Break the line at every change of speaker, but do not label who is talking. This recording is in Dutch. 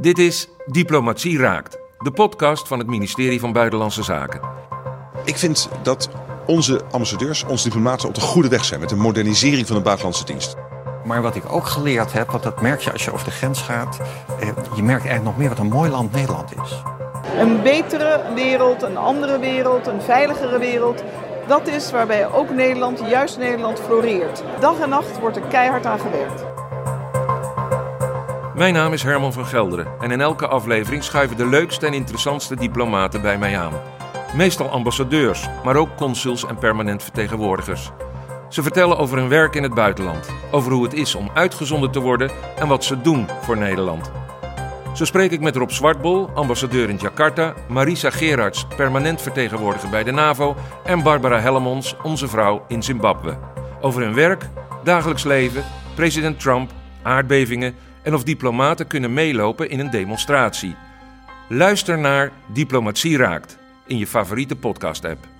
Dit is Diplomatie Raakt, de podcast van het ministerie van Buitenlandse Zaken.
Ik vind dat onze ambassadeurs, onze diplomaten op de goede weg zijn met de modernisering van de buitenlandse dienst.
Maar wat ik ook geleerd heb, want dat merk je als je over de grens gaat, eh, je merkt eigenlijk nog meer wat een mooi land Nederland is.
Een betere wereld, een andere wereld, een veiligere wereld. Dat is waarbij ook Nederland, juist Nederland, floreert. Dag en nacht wordt er keihard aan gewerkt.
Mijn naam is Herman van Gelderen en in elke aflevering schuiven de leukste en interessantste diplomaten bij mij aan. Meestal ambassadeurs, maar ook consuls en permanent vertegenwoordigers. Ze vertellen over hun werk in het buitenland, over hoe het is om uitgezonden te worden en wat ze doen voor Nederland. Zo spreek ik met Rob Zwartbol, ambassadeur in Jakarta, Marisa Gerards, permanent vertegenwoordiger bij de NAVO en Barbara Hellemons, onze vrouw in Zimbabwe. Over hun werk, dagelijks leven, president Trump, aardbevingen en of diplomaten kunnen meelopen in een demonstratie. Luister naar Diplomatie raakt in je favoriete podcast-app.